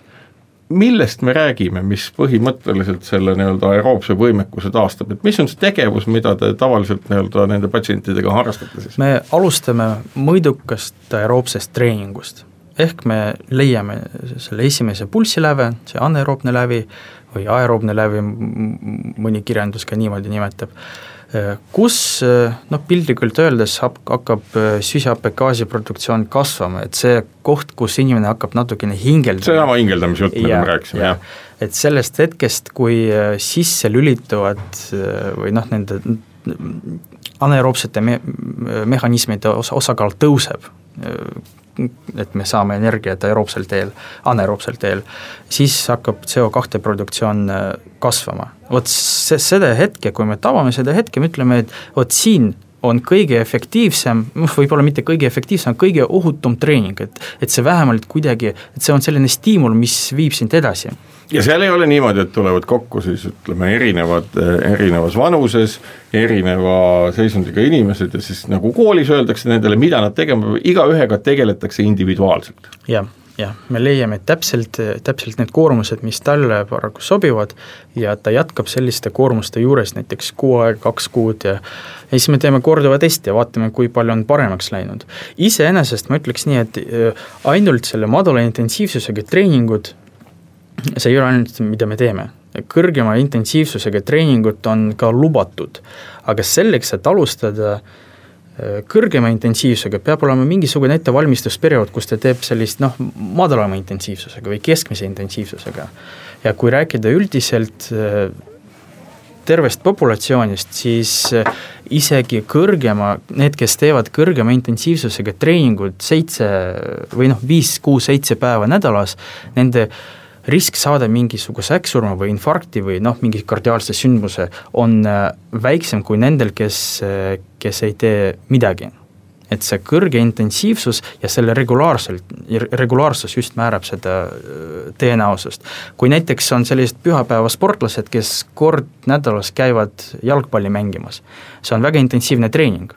millest me räägime, mis põhimõtteliselt selle nii-öelda aeroobse võimekuse taastab, et mis on see tegevus, mida te tavaliselt nii-öelda nende patsientidega harrastate siis? me alustame mõõdukast aeroobsest treeningust, ehk me leiame selle esimese pulssiläve, see anaeroobne lävi või aeroobne lävi, mõni kirjandus ka niimoodi nimetab kus noh, piltlikult öeldes hakkab äh, süsihappegaasi produktsioon kasvama, et see koht, kus inimene hakkab natukene hingeldama. seesama hingeldamise jutt, mida me rääkisime, jah. et sellest hetkest, kui äh, sisse lülituvad äh, või noh, nende anaeroobsete me-, mehhanismide os-, osakaal tõuseb, et me saame energiat aeroobsel teel, anaeroobsel teel, siis hakkab CO2 produktsioon äh, kasvama. vot see, seda hetke, kui me tabame seda hetke, me ütleme, et vot siin on kõige efektiivsem, noh võib-olla mitte kõige efektiivsem, kõige ohutum treening, et et see vähemalt kuidagi, et see on selline stiimul, mis viib sind edasi ja seal ei ole niimoodi, et tulevad kokku siis ütleme, erinevad, erinevas vanuses, erineva seisundiga inimesed ja siis nagu koolis öeldakse nendele, mida nad tegema peavad, igaühega tegeletakse individuaalselt. jah, jah, me leiame täpselt, täpselt need koormused, mis talle paraku sobivad ja ta jätkab selliste koormuste juures näiteks kuu aega, kaks kuud ja ja siis me teeme korduva testi ja vaatame, kui palju on paremaks läinud. iseenesest ma ütleks nii, et äh, ainult selle madala intensiivsusega treeningud see ei ole ainult, mida me teeme, kõrgema intensiivsusega treeningut on ka lubatud, aga selleks, et alustada äh, kõrgema intensiivsusega, peab olema mingisugune ettevalmistusperiood, kus ta teeb sellist noh, madalama intensiivsusega või keskmise intensiivsusega. ja kui rääkida üldiselt äh, tervest populatsioonist, siis isegi kõrgema, need, kes teevad kõrgema intensiivsusega treeningut seitse või noh, viis, kuus, seitse päeva nädalas, nende risk saada mingisuguse äkksurma või infarkti või noh, mingi kardiaalse sündmuse on väiksem kui nendel, kes, kes ei tee midagi et see kõrge intensiivsus ja selle regulaarselt, regulaarsus just määrab seda äh, tõenäosust. kui näiteks on sellised pühapäevasportlased, kes kord nädalas käivad jalgpalli mängimas, see on väga intensiivne treening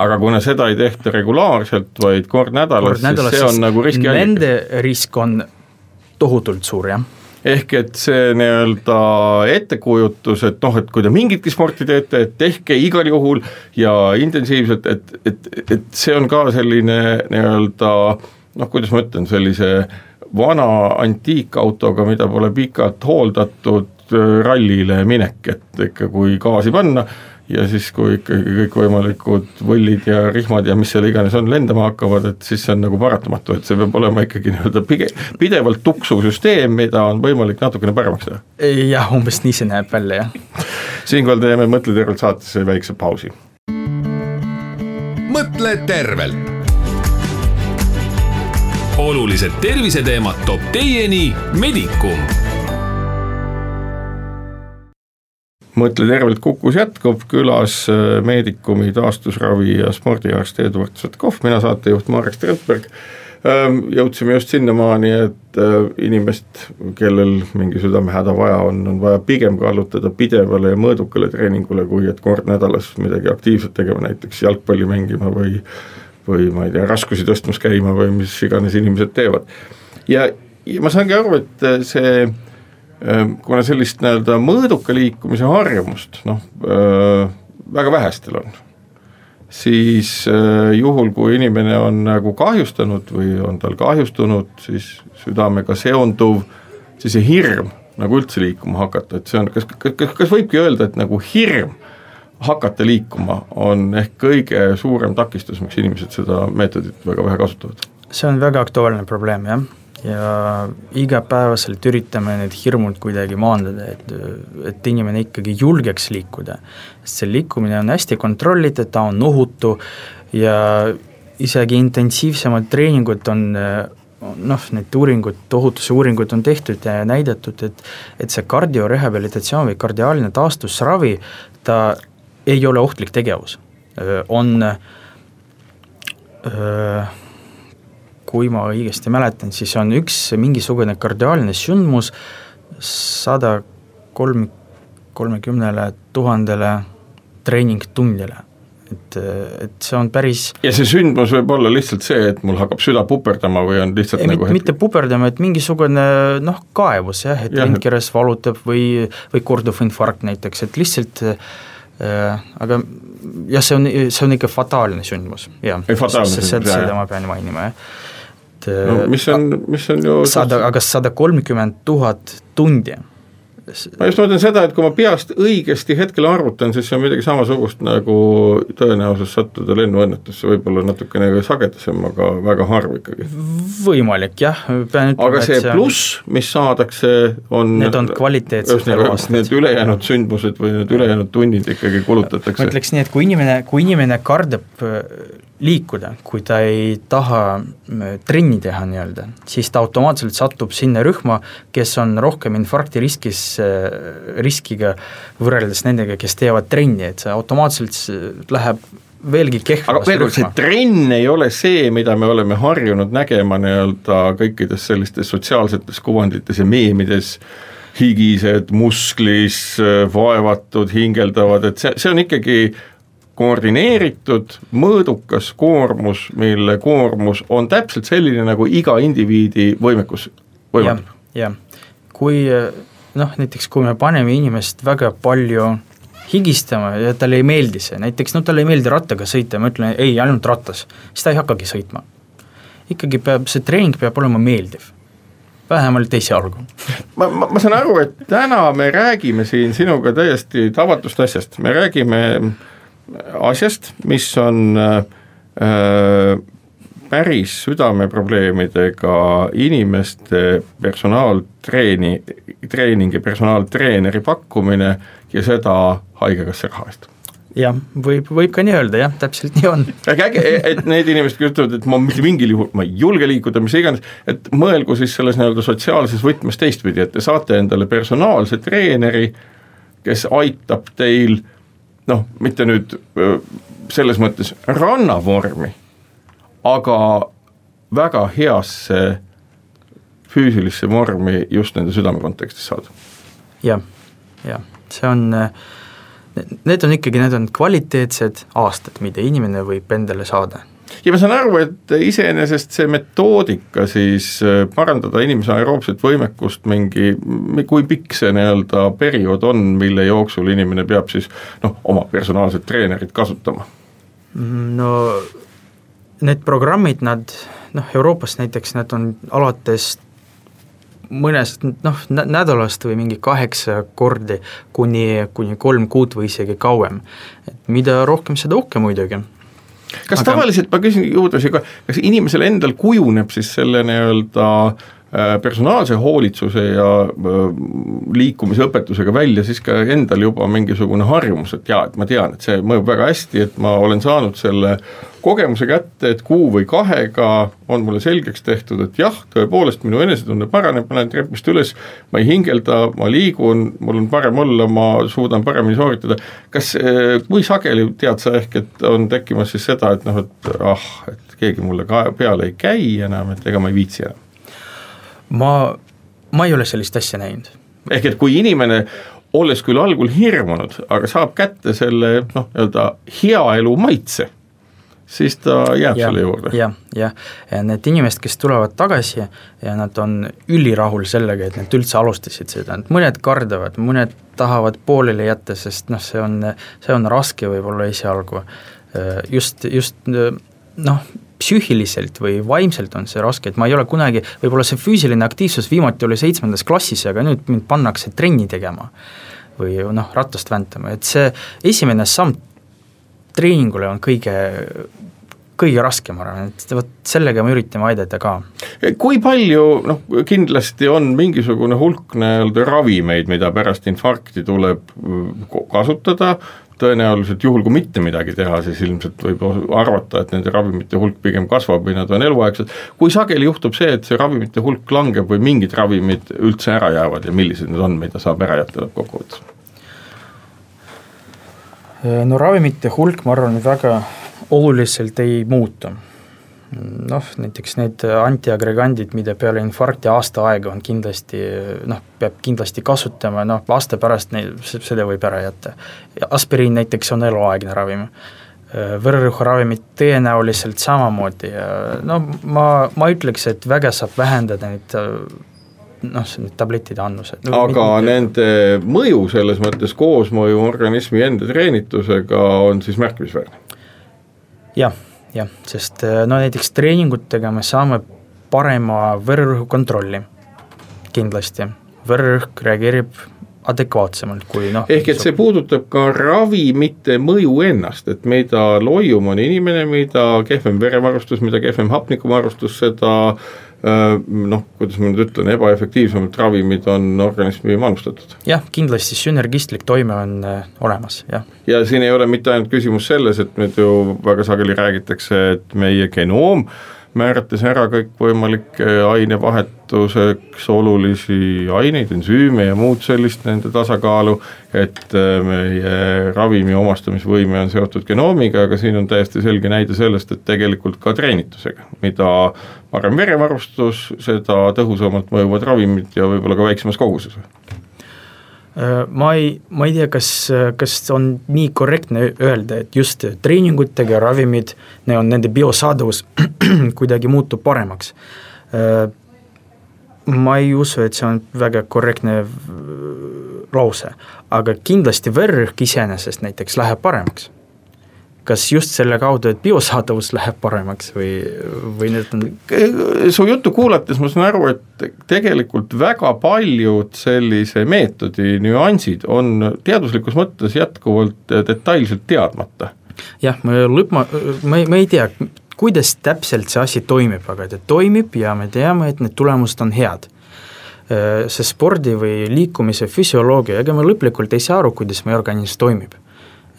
aga kuna seda ei tehta regulaarselt, vaid kord nädalas, siis see on nagu riskiallikas. Nende risk on tohutult suur, jah. Ehk et see nii-öelda ettekujutus, et noh, et kui te mingitki sporti teete, et tehke igal juhul ja intensiivselt, et, et, et see on ka selline nii-öelda noh, kuidas ma ütlen, sellise vana antiikautoga, mida pole pikalt hooldatud, rallile minek, et ikka kui gaasi panna ja siis, kui ikkagi kõikvõimalikud võllid ja rihmad ja mis seal iganes on, lendama hakkavad, et siis see on nagu paratamatu, et see peab olema ikkagi nii-öelda pige-, pidevalt tuksuv süsteem, mida on võimalik natukene paremaks teha. jah, umbes nii see näeb välja, jah. siinkohal teeme Mõtle tervelt saatesse väikse pausi. mõtle tervelt. olulised terviseteemad toob teieni Medicum mõtle tervelt kukus jätkub, külas äh, Medicumi taastusravi ja spordiarst Eduard Sutkov, mina saatejuht Marek Strandberg. Ähm, jõudsime just sinnamaani, et äh, inimest, kellel mingi südamehäda vaja on, on vaja pigem kallutada pidevale ja mõõdukale treeningule, kui et kord nädalas midagi aktiivset tegema, näiteks jalgpalli mängima või või ma ei tea, raskusi tõstmas käima või mis iganes inimesed teevad. ja, ja ma saangi aru, et äh, see Ehm, kuna sellist nii-öelda mõõduka liikumise harjumust noh, väga vähestel on, siis juhul, kui inimene on nagu kahjustanud või on tal kahjustunud, siis südamega seonduv, siis see hirm nagu üldse liikuma hakata, et see on, kas, kas, kas võibki öelda, et nagu hirm hakata liikuma on ehk kõige suurem takistus, miks inimesed seda meetodit väga vähe kasutavad? see on väga aktuaalne probleem, jah ja igapäevaselt üritame need hirmud kuidagi maandada, et, et inimene ikkagi julgeks liikuda. sest see liikumine on hästi kontrollitud, ta on ohutu ja isegi intensiivsemad treeningud on noh, need uuringud, ohutuse uuringud on tehtud ja näidatud, et et see kardiorehabilitatsioon või kardiaalne taastusravi, ta ei ole ohtlik tegevus, on öö, kui ma õigesti mäletan, siis on üks mingisugune kardiaalne sündmus sada kolm, kolmekümnele tuhandele treeningtundile et, et see on päris ja see sündmus võib olla lihtsalt see, et mul hakkab süda puperdama või on lihtsalt ei, nagu mitte, mitte puperdama, et mingisugune noh, kaebus jah, et rindkeres valutab või, või korduv infarkt näiteks, et lihtsalt äh, aga jah, see on, see on ikka fataalne sündmus, jah. seda ma pean mainima, jah et no mis on, mis on ju sada, aga sada kolmkümmend tuhat tundi ma just mõtlen seda, et kui ma peast õigesti hetkel arvutan, siis see on midagi samasugust nagu tõenäosus sattuda lennuõnnetusse, võib-olla natukene sagedasem, aga väga harv ikkagi. võimalik jah, pean ütlema, aga see, see pluss, mis saadakse, on Need on kvaliteetsed eluaastad. Need ülejäänud sündmused või need ülejäänud tunnid ikkagi kulutatakse. ma ütleks nii, et kui inimene, kui inimene kardab äh, liikuda, kui ta ei taha äh, trenni teha nii-öelda, siis ta automaatselt satub sinna rühma, kes on rohkem infarkti riskis riskiga võrreldes nendega, kes teevad trenni, et see automaatselt läheb veelgi kehvemasse aga veel kord, see trenn ei ole see, mida me oleme harjunud nägema nii-öelda kõikides sellistes sotsiaalsetes kuvandites ja meemides, higised, musklis, vaevatud, hingeldavad, et see, see on ikkagi koordineeritud, mõõdukas koormus, mille koormus on täpselt selline, nagu iga indiviidi võimekus võimaldab. jah, kui noh, näiteks kui me paneme inimest väga palju higistama ja talle ei meeldi see, näiteks no talle ei meeldi rattaga sõita ma ütlen ei, ainult rattas, siis ta ei hakkagi sõitma. ikkagi peab, see treening peab olema meeldiv, vähemalt esialgu. ma, ma, ma saan aru, et täna me räägime siin sinuga täiesti tavatust asjast, me räägime asjast, mis on äh, päris südameprobleemidega inimeste personaaltreeni, treeningi personaaltreeneri pakkumine, ja seda Haigekassa raha eest jah, võib, võib ka nii öelda jah, täpselt nii on. aga äge, et need inimesed, kes ütlevad, et ma mitte mingil juhul, ma ei julge liikuda, mis iganes, et mõelgu siis selles nii-öelda sotsiaalses võtmes teistpidi, et te saate endale personaalse treeneri, kes aitab teil noh, mitte nüüd selles mõttes rannavormi, aga väga heasse füüsilisse vormi just nende südame kontekstis saada ja,. jah, jah, see on, need on ikkagi, need on kvaliteetsed aastad, mida inimene võib endale saada ja ma saan aru, et iseenesest see metoodika siis äh, parandada inimese aeroobset võimekust mingi, kui pikk see nii-öelda periood on, mille jooksul inimene peab siis noh, oma personaalset treenerit kasutama? no need programmid, nad noh, Euroopas näiteks nad on alates mõnest noh, nädalast või mingi kaheksa kordi kuni, kuni kolm kuud või isegi kauem. et mida rohkem, seda uhkem muidugi kas aga... tavaliselt, ma küsin juurde siia ka, kas inimesel endal kujuneb siis selle nii-öelda äh, personaalse hoolitsuse ja äh, liikumisõpetusega välja siis ka endal juba mingisugune harjumus, et jaa, et ma tean, et see mõjub väga hästi, et ma olen saanud selle kogemuse kätte, et kuu või kahega on mulle selgeks tehtud, et jah, tõepoolest minu enesetunne paraneb, ma lähen trepist üles, ma ei hingelda, ma liigun, mul on parem olla, ma suudan paremini sooritada. kas, eh, kui sageli tead sa ehk, et on tekkimas siis seda, et noh, et ah, et keegi mulle ka peale ei käi enam, et ega ma ei viitsi enam? Ma, ma ei ole sellist asja näinud. ehk et kui inimene olles küll algul hirmunud, aga saab kätte selle noh, nii-öelda hea elu maitse siis ta jääb ja, selle juurde. jah, jah, ja need inimesed, kes tulevad tagasi ja nad on ülirahul sellega, et nad üldse alustasid seda, et mõned kardavad, mõned tahavad pooleli jätta, sest noh, see on, see on raske võib-olla esialgu. just, just noh, psüühiliselt või vaimselt on see raske, et ma ei ole kunagi, võib-olla see füüsiline aktiivsus viimati oli seitsmendas klassis, aga nüüd mind pannakse trenni tegema või noh, ratast väntama, et see esimene samm treeningule on kõige, kõige raskem, ma arvan, et vot sellega me üritame aidata ka. kui palju, noh kindlasti on mingisugune hulk nii-öelda ravimeid, mida pärast infarkti tuleb kasutada, tõenäoliselt juhul, kui mitte midagi teha, siis ilmselt võib arvata, et nende ravimite hulk pigem kasvab või nad on eluaegsed. kui sageli juhtub see, et see ravimite hulk langeb või mingid ravimid üldse ära jäävad ja millised need on, mida saab ära jätta lõppkokkuvõttes? Äh, no ravimite hulk, ma arvan, väga oluliselt ei muutu. Noh, näiteks need antiagregandid, mida peale infarkti aasta aega on kindlasti noh, peab kindlasti kasutama, noh aasta pärast neil, selle võib ära jätta. aspiriin näiteks on eluaegne ravim vererõhuravimid tõenäoliselt samamoodi ja no ma, ma ütleks, et väga saab vähendada neid noh, need tabletide annused no,. aga mitte... nende mõju selles mõttes, koosmõju organismi enda treenitusega on siis märkimisväärne ja,? jah, jah, sest äh, no näiteks treeningutega me saame parema vererõhu kontrolli, kindlasti, vererõhk reageerib adekvaatsemalt kui noh. ehk et see puudutab ka ravimite mõju ennast, et mida loium on inimene, mida kehvem verevarustus, mida kehvem hapnikuvarustus, seda Äh, noh, kuidas ma nüüd ütlen, ebaefektiivsemad ravimid on organismi manustatud. jah, kindlasti sünergistlik toime on äh, olemas, jah. ja siin ei ole mitte ainult küsimus selles, et nüüd ju väga sageli räägitakse, et meie genoom äh, määrates ära kõikvõimalikke ainevahetuseks olulisi aineid, ensüüme ja muud sellist, nende tasakaalu, et äh, meie ravimi omastamisvõime on seotud genoomiga, aga siin on täiesti selge näide sellest, et tegelikult ka treenitusega, mida parem verevarustus, seda tõhusamalt mõjuvad ravimid ja võib-olla ka väiksemas koguses ma ei, ma ei tea, kas, kas on nii korrektne öelda, et just treeningutega ravimid, on nende biosaadavus kuidagi muutub paremaks. Äh, ma ei usu, et see on väga korrektne lause, aga kindlasti vererõhk iseenesest näiteks läheb paremaks kas just selle kaudu, et biosaadavus läheb paremaks või, või need on su juttu kuulates ma saan aru, et tegelikult väga paljud sellise meetodi nüansid on teaduslikus mõttes jätkuvalt detailselt teadmata. jah, ma lõpp, ma, ma ei, ma ei tea, kuidas täpselt see asi toimib, aga ta toimib ja me teame, et need tulemused on head see spordi või liikumise füsioloogia, ega me lõplikult ei saa aru, kuidas meie organism toimib.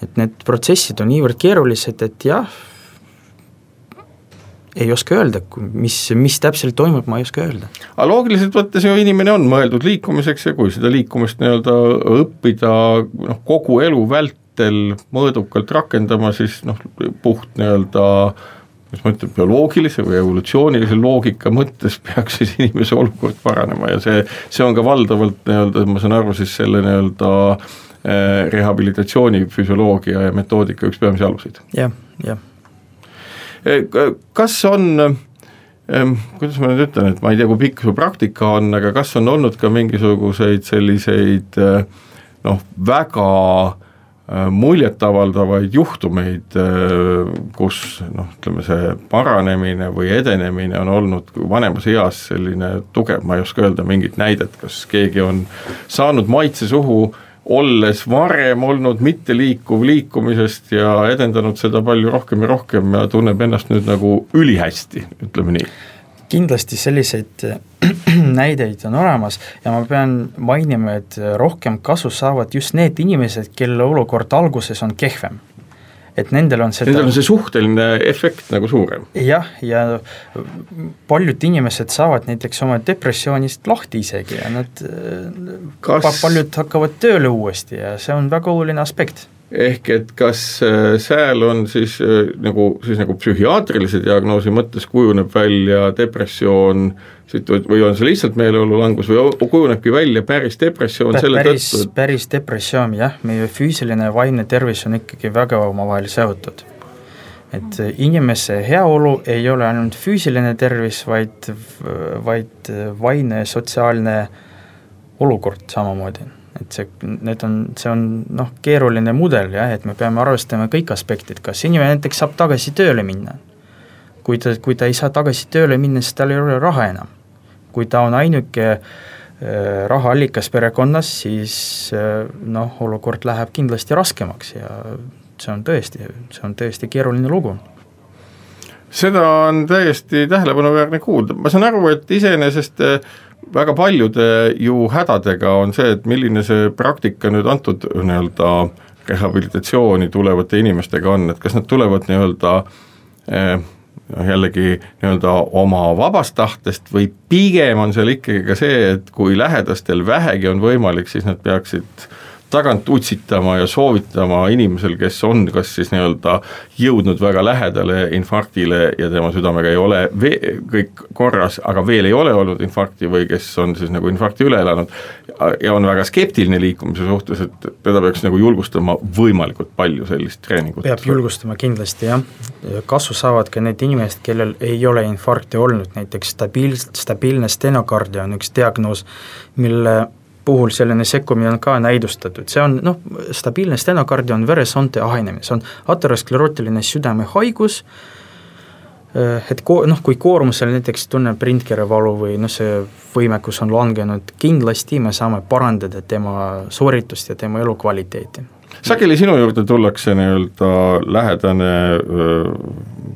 Et need protsessid on niivõrd keerulised, et jah, ei oska öelda, mis, mis täpselt toimub, ma ei oska öelda. aga loogiliselt võttes ju inimene on mõeldud liikumiseks ja kui seda liikumist nii-öelda õppida noh, kogu elu vältel mõõdukalt rakendama, siis noh, puht nii-öelda mis ma ütlen, bioloogilise või evolutsioonilise loogika mõttes peaks siis inimese olukord paranema ja see, see on ka valdavalt nii-öelda, ma saan aru, siis selle nii-öelda eh, rehabilitatsiooni füsioloogia ja metoodika üks peamisi aluseid ja,. jah, jah Eh, kas on kuidas ma nüüd ütlen, et ma ei tea, kui pikk su praktika on, aga kas on olnud ka mingisuguseid selliseid eh, noh, väga muljetavaldavaid juhtumeid, kus noh, ütleme see paranemine või edenemine on olnud vanemas eas selline tugev, ma ei oska öelda mingit näidet, kas keegi on saanud maitse suhu olles varem olnud mitteliikuv liikumisest ja edendanud seda palju rohkem ja rohkem ja tunneb ennast nüüd nagu ülihästi, ütleme nii. Kindlasti selliseid näideid on olemas ja ma pean mainima, et rohkem kasu saavad just need inimesed, kelle olukord alguses on kehvem et nendel on seda Nendel on see suhteline efekt nagu suurem. jah, ja paljud inimesed saavad näiteks oma depressioonist lahti isegi ja nad Kas... paljud hakkavad tööle uuesti ja see on väga oluline aspekt ehk et kas äh, sääl on siis äh, nagu, siis nagu psühhiaatrilise diagnoosi mõttes kujuneb välja depressioon või on see lihtsalt meeleolu langus või kujunebki välja päris depressioon Pä, selle päris, tõttu, et päris depressioon jah, meie füüsiline ja vaimne tervis on ikkagi väga omavahel seotud. et inimese heaolu ei ole ainult füüsiline tervis, vaid, vaid vaimne ja sotsiaalne olukord samamoodi et see, need on, see on noh, keeruline mudel jah, et me peame arvestama kõik aspektid, kas inimene näiteks saab tagasi tööle minna. kui ta, kui ta ei saa tagasi tööle minna, siis tal ei ole raha enam. Kui ta on ainuke äh, rahaallikas perekonnas, siis äh, noh, olukord läheb kindlasti raskemaks ja see on tõesti, see on tõesti keeruline lugu. Seda on täiesti tähelepanuväärne kuulda, ma saan aru, et iseenesest äh, väga paljude ju hädadega on see, et milline see praktika nüüd antud nii-öelda rehabilitatsiooni tulevate inimestega on, et kas nad tulevad nii-öelda eh, noh jällegi nii-öelda oma vabast tahtest või pigem on seal ikkagi ka see, et kui lähedastel vähegi on võimalik, siis nad peaksid tagant utsitama ja soovitama inimesel, kes on kas siis nii-öelda jõudnud väga lähedale infarktile ja tema südamega ei ole vee-, kõik korras, aga veel ei ole olnud infarkti või kes on siis nagu infarkti üle elanud ja on väga skeptiline liikumise suhtes, et teda peaks nagu julgustama võimalikult palju sellist treeningut. peab julgustama kindlasti jah, kasu saavad ka need inimesed, kellel ei ole infarkti olnud, näiteks stabiil-, stabiilne stenokardia on üks diagnoos, mille puhul selline sekkumine on ka näidustatud, see on noh, stabiilne stenokardia on veresoonte ahenemine, see on aterosklerootiline südamehaigus, eh, et ko-, noh, kui koormusel näiteks tunneb rindkere valu või noh, see võimekus on langenud, kindlasti me saame parandada tema sooritust ja tema elukvaliteeti. sageli sinu juurde tullakse nii-öelda lähedane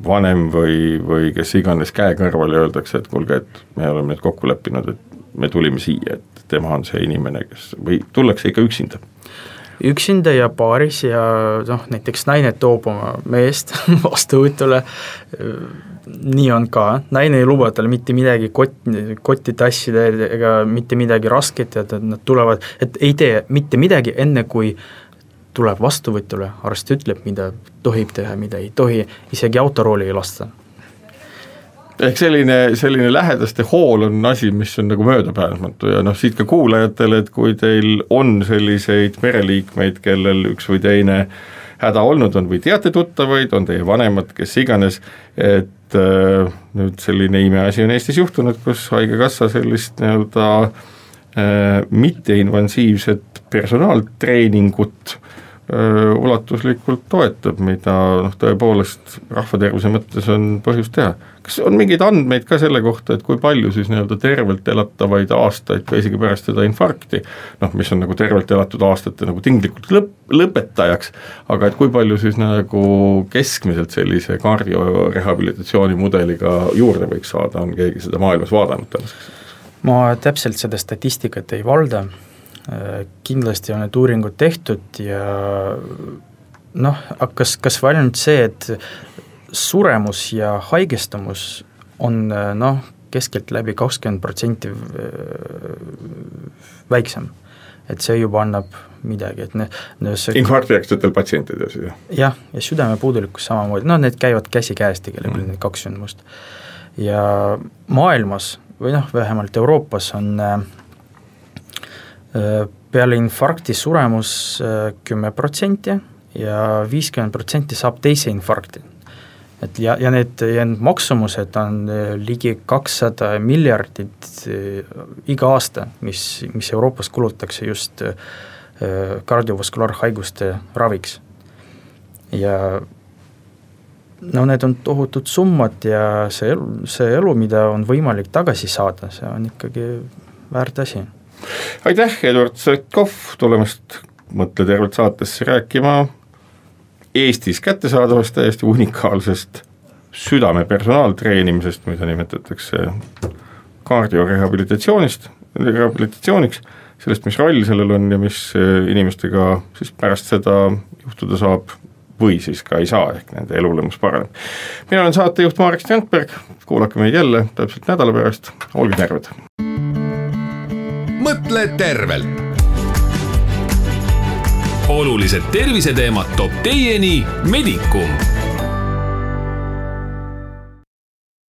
vanem või, või kes iganes käe kõrval ja öeldakse, et kuulge, et me oleme nüüd kokku leppinud, et me tulime siia, et tema on see inimene, kes või tullakse ikka üksinda? üksinda ja paaris ja noh, näiteks naine toob oma meest vastuvõtule, nii on ka, naine ei luba talle mitte midagi kott, kotti tassida ega mitte midagi rasket ja nad tulevad, et ei tee mitte midagi, enne kui tuleb vastuvõtule, arst ütleb, mida tohib teha, mida ei tohi, isegi autorooli ei lasta ehk selline, selline lähedaste hool on asi, mis on nagu möödapääsmatu ja noh, siit ka kuulajatele, et kui teil on selliseid pereliikmeid, kellel üks või teine häda olnud on või teate tuttavaid, on teie vanemad, kes iganes, et äh, nüüd selline imeasi on Eestis juhtunud, kus Haigekassa sellist nii-öelda äh, mitteinvasiivset personaaltreeningut ulatuslikult toetab, mida noh, tõepoolest rahvatervise mõttes on põhjust teha. kas on mingeid andmeid ka selle kohta, et kui palju siis nii-öelda tervelt elatavaid aastaid ka isegi pärast seda infarkti, noh, mis on nagu tervelt elatud aastate nagu tinglikult lõpp, lõpetajaks, aga et kui palju siis nagu keskmiselt sellise kardiorehabilitatsiooni mudeliga juurde võiks saada, on keegi seda maailmas vaadanud tänaseks? ma täpselt seda statistikat ei valda, kindlasti on need uuringud tehtud ja noh, kas, kas või ainult see, et suremus ja haigestumus on noh, keskeltläbi kakskümmend protsenti väiksem. et see juba annab midagi, et ne-, ne see infarktihaigsetel patsientidel siis, jah? jah, ja südamepuudulikkus samamoodi, noh need käivad käsikäes tegelikult mm., need kaks sündmust. ja maailmas või noh, vähemalt Euroopas on äh, äh, peale infarkti suremus äh, kümme protsenti ja viiskümmend protsenti saab teise infarkti. et ja, ja need, ja need maksumused on ligi kakssada miljardit iga aasta, mis, mis Euroopas kulutatakse just kardiovaskulaarhaiguste raviks. ja no need on tohutud summad ja see elu, see elu, mida on võimalik tagasi saada, see on ikkagi väärt asi. Aitäh, Eduard Sõtkov, tulemast Mõtle tervelt saatesse rääkima Eestis kättesaadavast täiesti unikaalsest südame personaaltreenimisest, mida nimetatakse kardiorehabilitatsioonist, rehabilitatsiooniks, sellest, mis roll sellel on ja mis inimestega siis pärast seda juhtuda saab või siis ka ei saa, ehk nende elulemus paraneb. mina olen saatejuht Marek Strandberg, kuulake meid jälle täpselt nädala pärast, olge terved. Mõtle tervelt. olulised terviseteemad toob teieni Medicum